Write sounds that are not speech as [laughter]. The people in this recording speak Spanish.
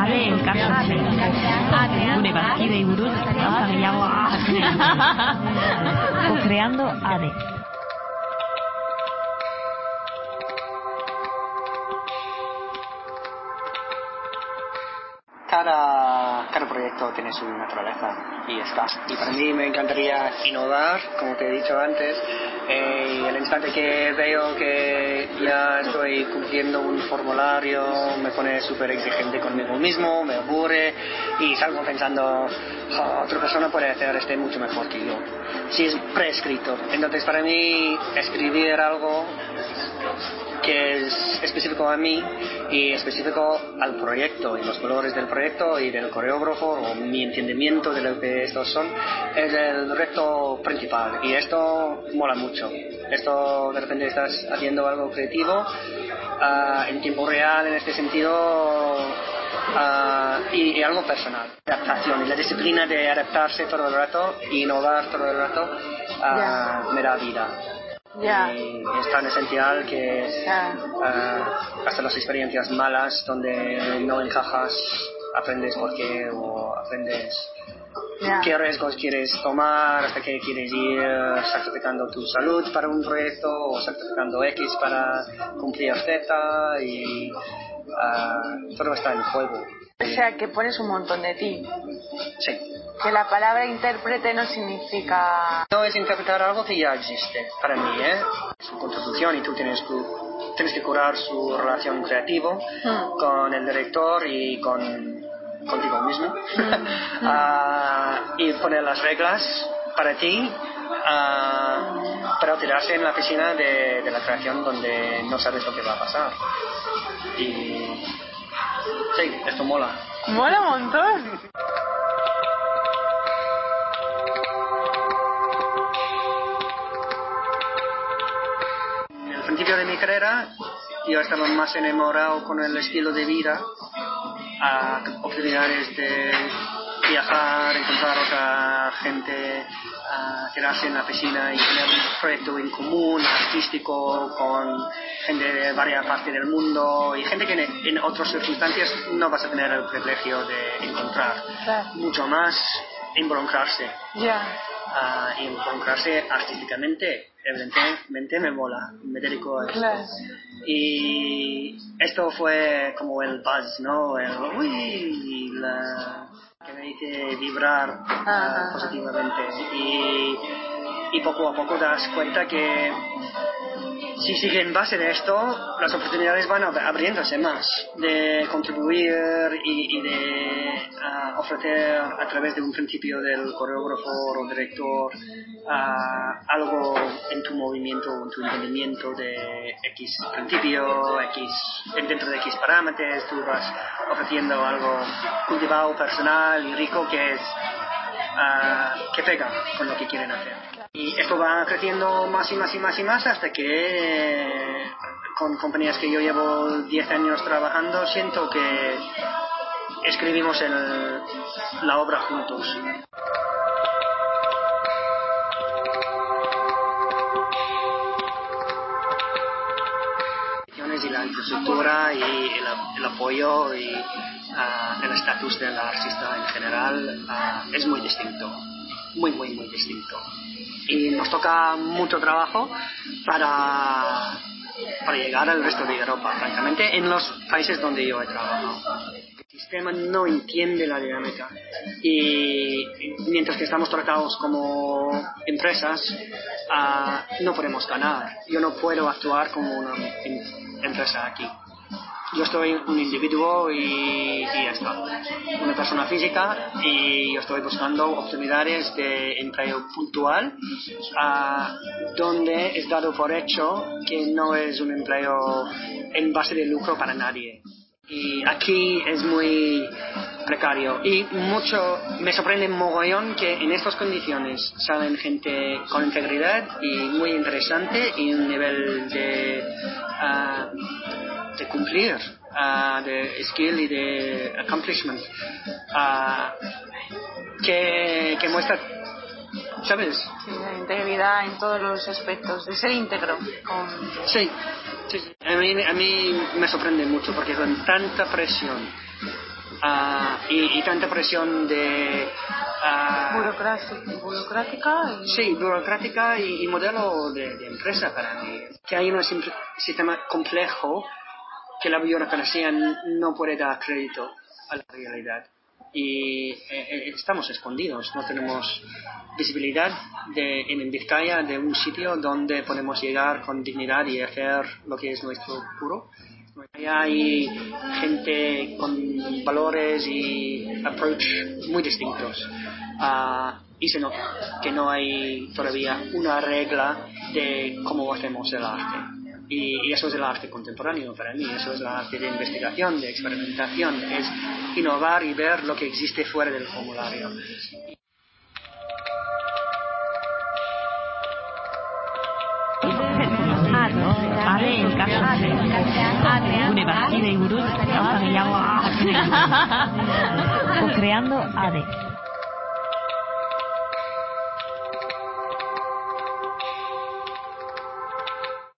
ade elkartatzen. Gure bazkidei buruz, gauza gehiago Co-creando ADE. Proyecto tiene su naturaleza y está. Y para mí me encantaría innovar, como te he dicho antes, eh, y el instante que veo que ya estoy cumpliendo un formulario me pone súper exigente conmigo mismo, me aburre y salgo pensando, otra persona puede hacer este mucho mejor que yo. Si es prescrito. Entonces para mí escribir algo que es específico a mí y específico al proyecto y los colores del proyecto y del coreógrafo o mi entendimiento de lo que estos son es el reto principal. Y esto mola mucho. Esto de repente estás haciendo algo creativo ah, en tiempo real en este sentido ah, y, algo personal. Adaptación y la disciplina de adaptarse todo el rato innovar todo el rato uh, me da vida y es tan esencial que eh, hasta las experiencias malas donde no encajas aprendes por qué o aprendes qué riesgos quieres tomar, hasta qué quieres ir sacrificando tu salud para un proyecto o sacrificando X para cumplir Z y uh, todo está en juego. O sea, que pones un montón de ti. Sí. Que la palabra intérprete no significa... No es interpretar algo que ya existe, para mí, ¿eh? Su contribución y tú tienes, tienes que curar su relación creativo hmm. con el director y con contigo mismo hmm. [laughs] Ah, y poner las reglas para ti uh, para tirarse en la piscina de, de la creación donde no sabes lo que va a pasar y Sí, esto mola. Mola un montón. [laughs] carrera yo estaba más enamorado con el estilo de vida, a oportunidades de viajar, encontrar otra gente, a quedarse en la piscina y tener un proyecto en común, artístico, con gente de varias partes del mundo y gente que en, otras circunstancias no vas a tener el privilegio de encontrar. Mucho más involucrarse. Ya. Involucrarse artísticamente, evidentemente me mola, me dedico a esto. Y esto fue como el buzz, ¿no? El uy, la, que me hice vibrar positivamente. Y, y poco a poco das cuenta que si sigue en base de esto, las oportunidades van abriéndose más de contribuir y, de ah, ofrecer a través de un principio del coreógrafo o director uh, algo en tu movimiento, en tu entendimiento de X principio, X, dentro de X parámetros, tú vas ofreciendo algo cultivado, personal y rico que es uh, que pega con lo que quieren hacer. Y esto va creciendo más y más y más y más hasta que con compañías que yo llevo 10 años trabajando siento que escribimos el, la obra juntos. y la infraestructura y el, apoyo y ah, el estatus del artista en general ah, es muy distinto, muy, muy, muy distinto y nos toca mucho trabajo para, para llegar al resto de Europa, francamente, en los países donde yo he trabajado. El sistema no entiende la dinámica y mientras que estamos tratados como empresas, ah, no podemos ganar. Yo no puedo actuar como una em, empresa aquí yo soy un individuo y, ya está, una persona física y yo estoy buscando oportunidades de empleo puntual donde es dado por hecho que no es un empleo en base de lucro para nadie. Y aquí es muy precario y mucho me sorprende mogollón que en estas condiciones salen gente con integridad y muy interesante y un nivel de ah, de cumplir, uh, de skill y de accomplishment, uh, que, que muestra ¿sabes? Sí, la integridad en todos los aspectos, de ser íntegro. Con... Sí, sí, A, mí, a mí me sorprende mucho porque con tanta presión Ah, y, y tanta presión de... Burocracia- burocrática y Sí, burocrática y, y modelo de, de empresa para mí. Que hay un sistema complejo que la burocracia no puede dar crédito a la realidad. Y eh, eh, estamos escondidos, no tenemos visibilidad de, en Vizcaya de un sitio donde podemos llegar con dignidad y hacer lo que es nuestro puro. Allá hay gente con valores y approach muy distintos. Ah, y se nota que no hay todavía una regla de cómo hacemos el arte. Y, y eso es el arte contemporáneo para mí, eso es el arte de investigación, de experimentación, es innovar y ver lo que existe fuera del formulario. Co-creando [laughs] ADE.